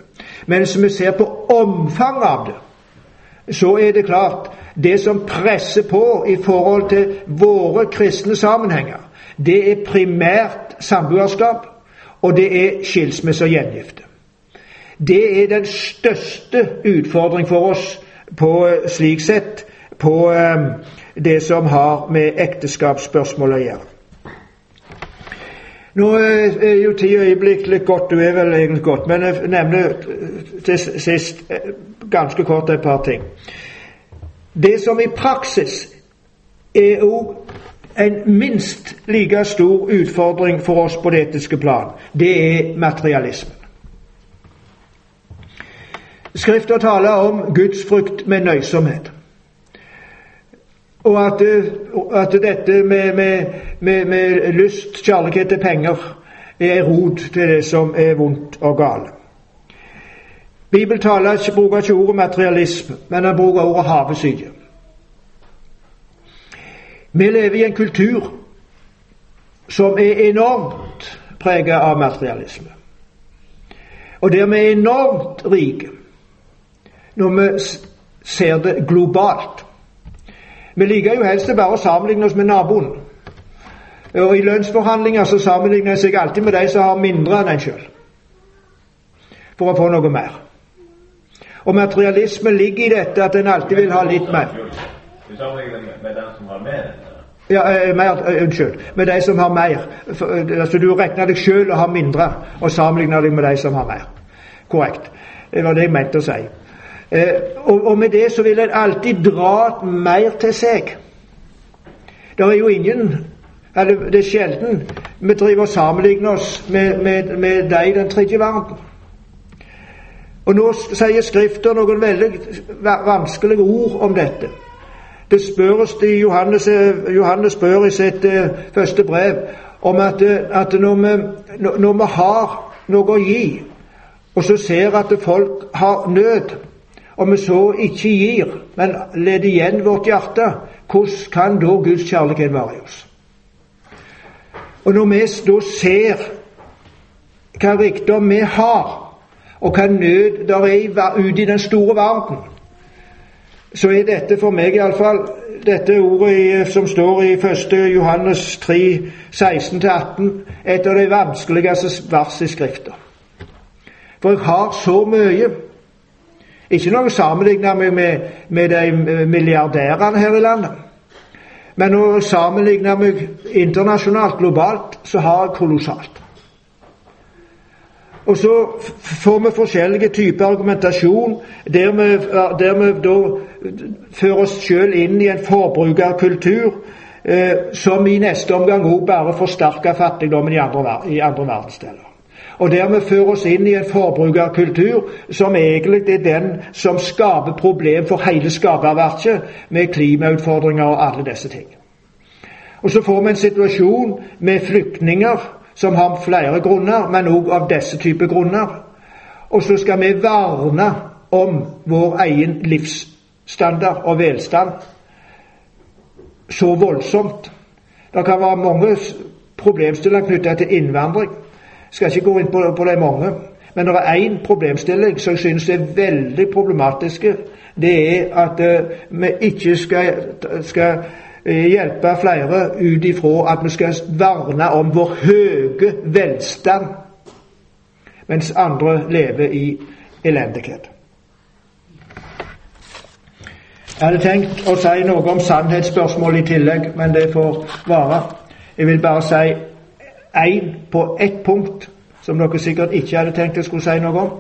Men hvis vi ser på omfanget av det, så er det klart det som presser på i forhold til våre kristne sammenhenger, det er primært samboerskap, og det er skilsmisse og gjengifte. Det er den største utfordring for oss på slik sett på um, det som har med ekteskapsspørsmål å gjøre. Nå er jo tida øyeblikkelig godt, du er vel egentlig godt, men jeg nevner til sist eh, ganske kort et par ting. Det som i praksis er òg en minst like stor utfordring for oss på det etiske plan, det er materialismen. Skrifta taler om Guds frykt med nøysomhet. Og at, at dette med, med, med, med, lyst, kjærlighet til penger, er rot til det som er vondt og galt. Bibelen taler bruker ikke ordet materialisme, men han bruker ordet havesyke. Vi lever i en kultur som er enormt preget av materialisme. Og der vi er enormt rike når vi ser det globalt. Vi liker jo helst bare å sammenligne oss med naboen. Og I lønnsforhandlinger så sammenligner en seg alltid med de som har mindre enn en sjøl, for å få noe mer. Og materialisme ligger i dette at en alltid vil ha litt mer. Du sammenligner med den som har mer? Ja, eh, mer, uh, Unnskyld. Med de som har mer. Uh, altså Du regner deg sjøl og har mindre, og sammenligner deg med de som har mer. Korrekt. Det var det jeg mente å si. Eh, og, med det så vil en alltid dra mer til seg. Det er jo ingen eller Det er sjelden vi driver og sammenligner oss med, med, med de i den tredje verden. Og Nå sier Skriften noen veldig vanskelige ord om dette. Det spørres i Johannes, Johannes spør i sitt uh, første brev om at, at når, vi, når, vi, har noe å gi, og så ser at folk har nød, og vi så ikke gir, men leder igjen vårt hjerte, hvordan kan da Guds kjærlighet være i oss? Og når vi da ser hva rikdom vi har, og hva nød der er ute i den store verden, så er dette for meg iallfall dette ordet som står i 1. Johannes 3, 16-18, et av de vanskeligste vers i Skrifta. For jeg har så mye ikke noe sammenligna med, med, med de milliardærene her i landet. Men å sammenligne meg internasjonalt, globalt, så har jeg kolossalt. Og så får vi forskjellige typer argumentasjon der vi, der vi da fører oss sjøl inn i en forbrukerkultur eh, som i neste omgang òg bare forsterker fattigdommen i andre, i andre verdensdeler og dermed føre oss inn i en forbrukerkultur som egentlig er den som skaper problem for hele skaperverket, med klimautfordringer og alle disse ting. Og så får vi en situasjon med flyktninger som har flere grunner, men òg av disse typer grunner. Og så skal vi verne om vår egen livsstandard og velstand så voldsomt. Det kan være mange problemstillinger knyttet til innvandring. Skal ikke gå inn på, på de mange. Men det er én problemstilling som jeg synes er veldig problematisk. Det er at uh, vi ikke skal, skal eh, hjelpe flere ut ifra at vi skal verne om vår høye velstand, mens andre lever i elendighet. Jeg hadde tenkt å si noe om sannhetsspørsmål i tillegg, men det får vare. Jeg vil bare si én på ett punkt som dere sikkert ikke hadde tenkt jeg skulle si noe om.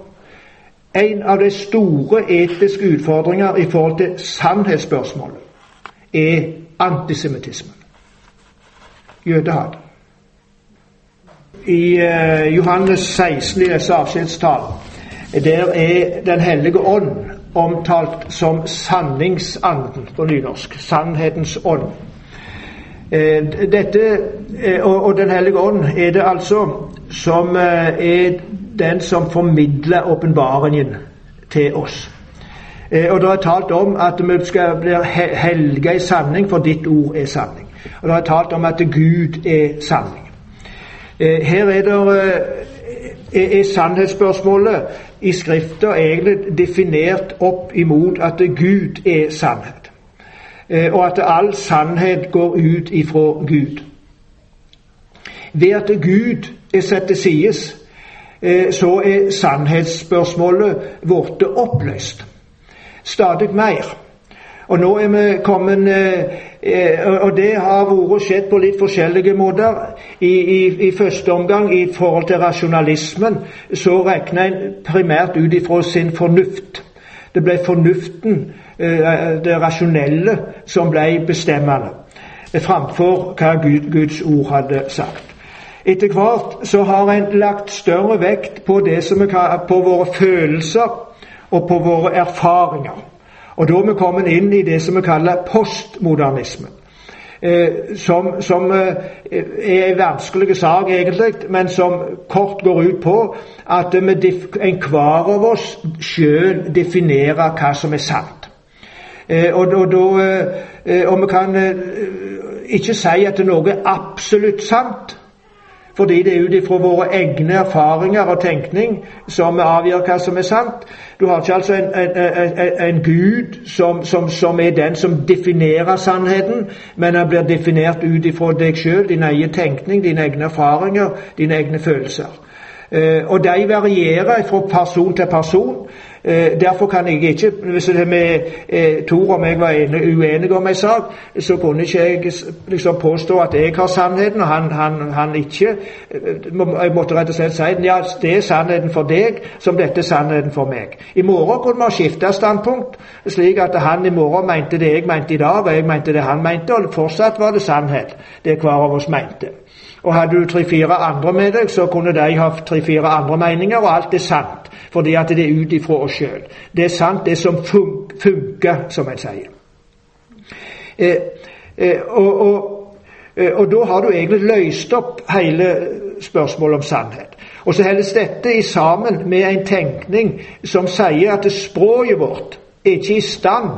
En av de store etiske utfordringer i forhold til sannhetsspørsmålet er antisemittismen. Jødehat. I uh, Johannes 16 i disse avskjedstall, der er Den hellige ånd omtalt som sanningsanden på nynorsk. Sannhetens ånd. Eh, dette, eh, og Den hellige ånd er det altså som eh, er den som formidler åpenbaringen til oss. Og Det er talt om at vi skal bli helga i sanning, for ditt ord er sanning. Og Det er talt om at Gud er sanning. Her er det er sannhetsspørsmålet i Skrifta egentlig definert opp imot at Gud er sannhet. Eh, og at all sannhet går ut ifra Gud. Ved at Gud er satt til sides, eh, så er sannhetsspørsmålet vårt oppløst. Stadig mer. Og nå er vi kommet eh, Og det har vært skjedd på litt forskjellige måter. I, i, I, første omgang i forhold til rasjonalismen så regner en primært ut ifra sin fornuft. Det ble fornuften det rasjonelle som ble bestemmende, framfor hva Guds ord hadde sagt. Etter hvert så har en lagt større vekt på, det som er, på våre følelser og på våre erfaringer. Og da er vi kommet inn i det som vi kaller postmodernismen. Eh, som, som eh, er en vanskelig sak, egentlig, men som kort går ut på at enhver av oss sjøl definerer hva som er sant. Eh, og, og, eh, og vi kan eh, ikke si at noe er absolutt sant, fordi det er ut ifra våre egne erfaringer og tenkning som vi avgjør hva som er sant. Du har ikke altså en, en, en, en Gud som, som, som, er den som definerer sannheten, men den blir definert ut ifra deg sjøl, din egen tenkning, dine egne erfaringer, dine egne følelser. Og de varierer fra person til person. Eh, derfor kan jeg ikke Hvis det med Tor og meg var uenige om en sak, så kunne ikke jeg liksom påstå at jeg har sannheten, og han, han, han ikke. Eh, jeg måtte rett og slett si ja, det er sannheten for deg som dette er sannheten for meg. I morgen kunne vi skifte standpunkt, slik at han i morgen mente det jeg mente i dag, og jeg mente det han mente, og fortsatt var det sannhet, det hver av oss mente. Og hadde du tre-fire andre med deg, så kunne de ha tre-fire andre meninger, og alt er sant. Fordi at det er ut ifra oss sjøl. Det er sant, det som fun funker, som en sier. Eh, eh, og, og, eh, og, da har du egentlig løst opp hele spørsmålet om sannhet. Og så holdes dette i sammen med en tenkning som sier at språket vårt er ikke i stand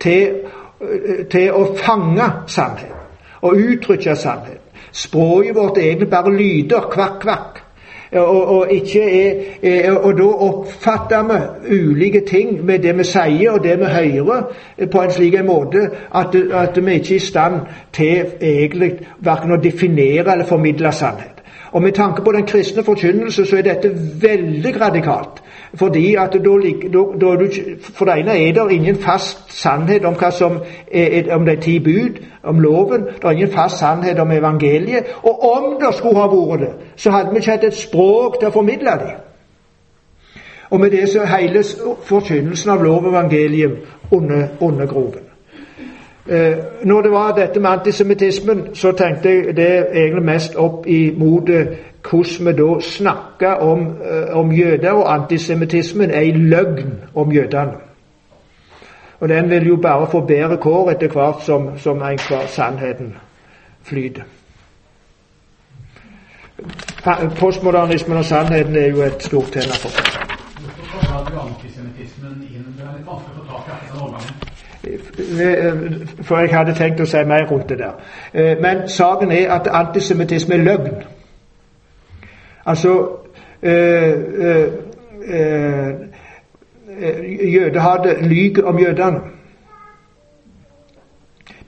til, eh, til å fange sannhet og uttrykke sannhet. Språket vårt er egentlig bare lyder. Kvakk, kvakk. Og, og, er, og, da oppfatter vi ulike ting med det vi sier og det vi hører, på en slik måte at, at vi ikke er i stand til egentlig verken å definere eller formidle sannhet. Og Med tanke på den kristne forkynnelse så er dette veldig radikalt. Fordi at da, da, da, For det ene er det ingen fast sannhet om, er, om de ti bud, om loven. Det er ingen fast sannhet om evangeliet. Og om det skulle ha vært det, så hadde vi ikke hatt et språk til å formidle det. Og med det så hele forkynnelsen av lov og evangelium under, under groven. Eh, når det var dette med antisemittismen, så tenkte jeg det egentlig mest opp imot eh, hvordan vi da snakker om, eh, om jøder, og antisemittismen er en løgn om jødene. Og den vil jo bare få bedre kår etter hvert som, som enhver sannheten flyter. Postmodernismen og sannheten er jo et stort tema for oss. For jeg hadde tenkt å si mer rundt det der. Eh, men saken er at antisemittisme er løgn. Altså øh, Jødehatet lyver om jødene.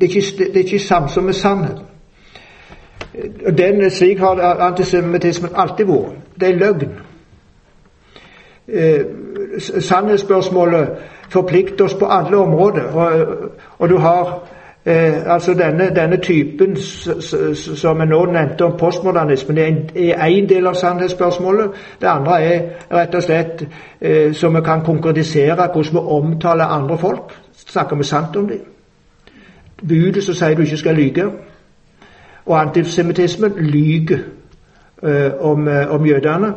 Det er ikke, det er ikke samsvar med sannheten. Den, Slik har antisemittismen alltid vært. Det er løgn. Eh, sannhetsspørsmålet forplikter oss på alle områder. Og, og du har eh, altså denne, denne typen som jeg nå nevnte om postmodernismen, er én del av sannhetsspørsmålet. Det andre er rett og slett eh, som vi kan konkretisere hvordan vi omtaler andre folk. Snakker vi sant om dem? Budet som sier du ikke skal lyge. Og antisemittismen lyver eh, om, eh, om, jødene.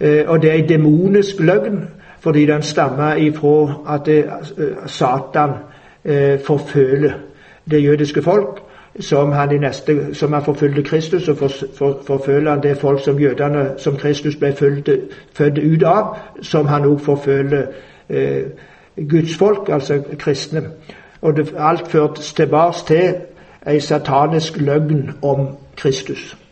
Eh, og det er en demonisk løgn, fordi den stammer ifra at det, eh, Satan eh, forføler det jødiske folk. Som han, neste, som han forfulgte Kristus, og for, for, forfølger han det folk som jødene, som Kristus ble født ut av, som han også forfølger eh, Guds folk, altså kristne. Og det, alt førtes tilbake til ei satanisk løgn om Kristus.